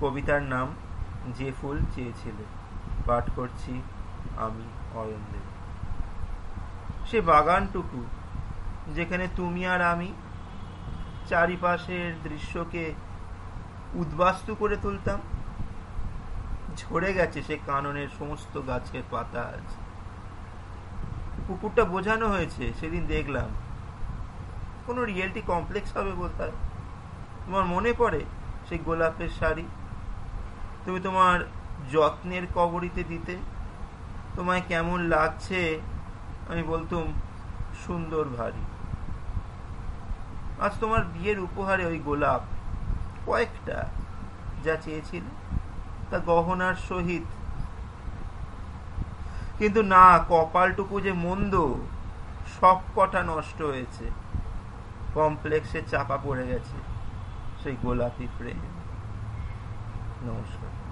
কবিতার নাম যে ফুল চেয়েছিলে। পাঠ করছি আমি অয়নদেব। সে বাগানটুকু যেখানে তুমি আর আমি চারিপাশের দৃশ্যকে উদ্বাস্তু করে তুলতাম। ঝরে গেছে সে কাননের সমস্ত গাছের পাতা আজ। পুকুরটা বোঝানো হয়েছে, সেদিন দেখলাম। কোনো রিয়েলিটি কমপ্লেক্স হবে বোধহয়। তোমার মনে পড়ে সেই গোলাপের শাড়ি? তুমি তোমার যত্নের কবরিতে দিতে। তোমায় কেমন লাগছে? আমি বলতুম, সুন্দর ভারী। আজ তোমার বিয়ের উপহারে ওই গোলাপ কয়েকটা যা চেয়েছিল, তা গহনার সহিত। কিন্তু না, কপালটুকু যে মন্দ, সব কটা নষ্ট হয়েছে। কমপ্লেক্সে চাপা পড়ে গেছে সেই গোলাপি প্রেম। নমস্কার।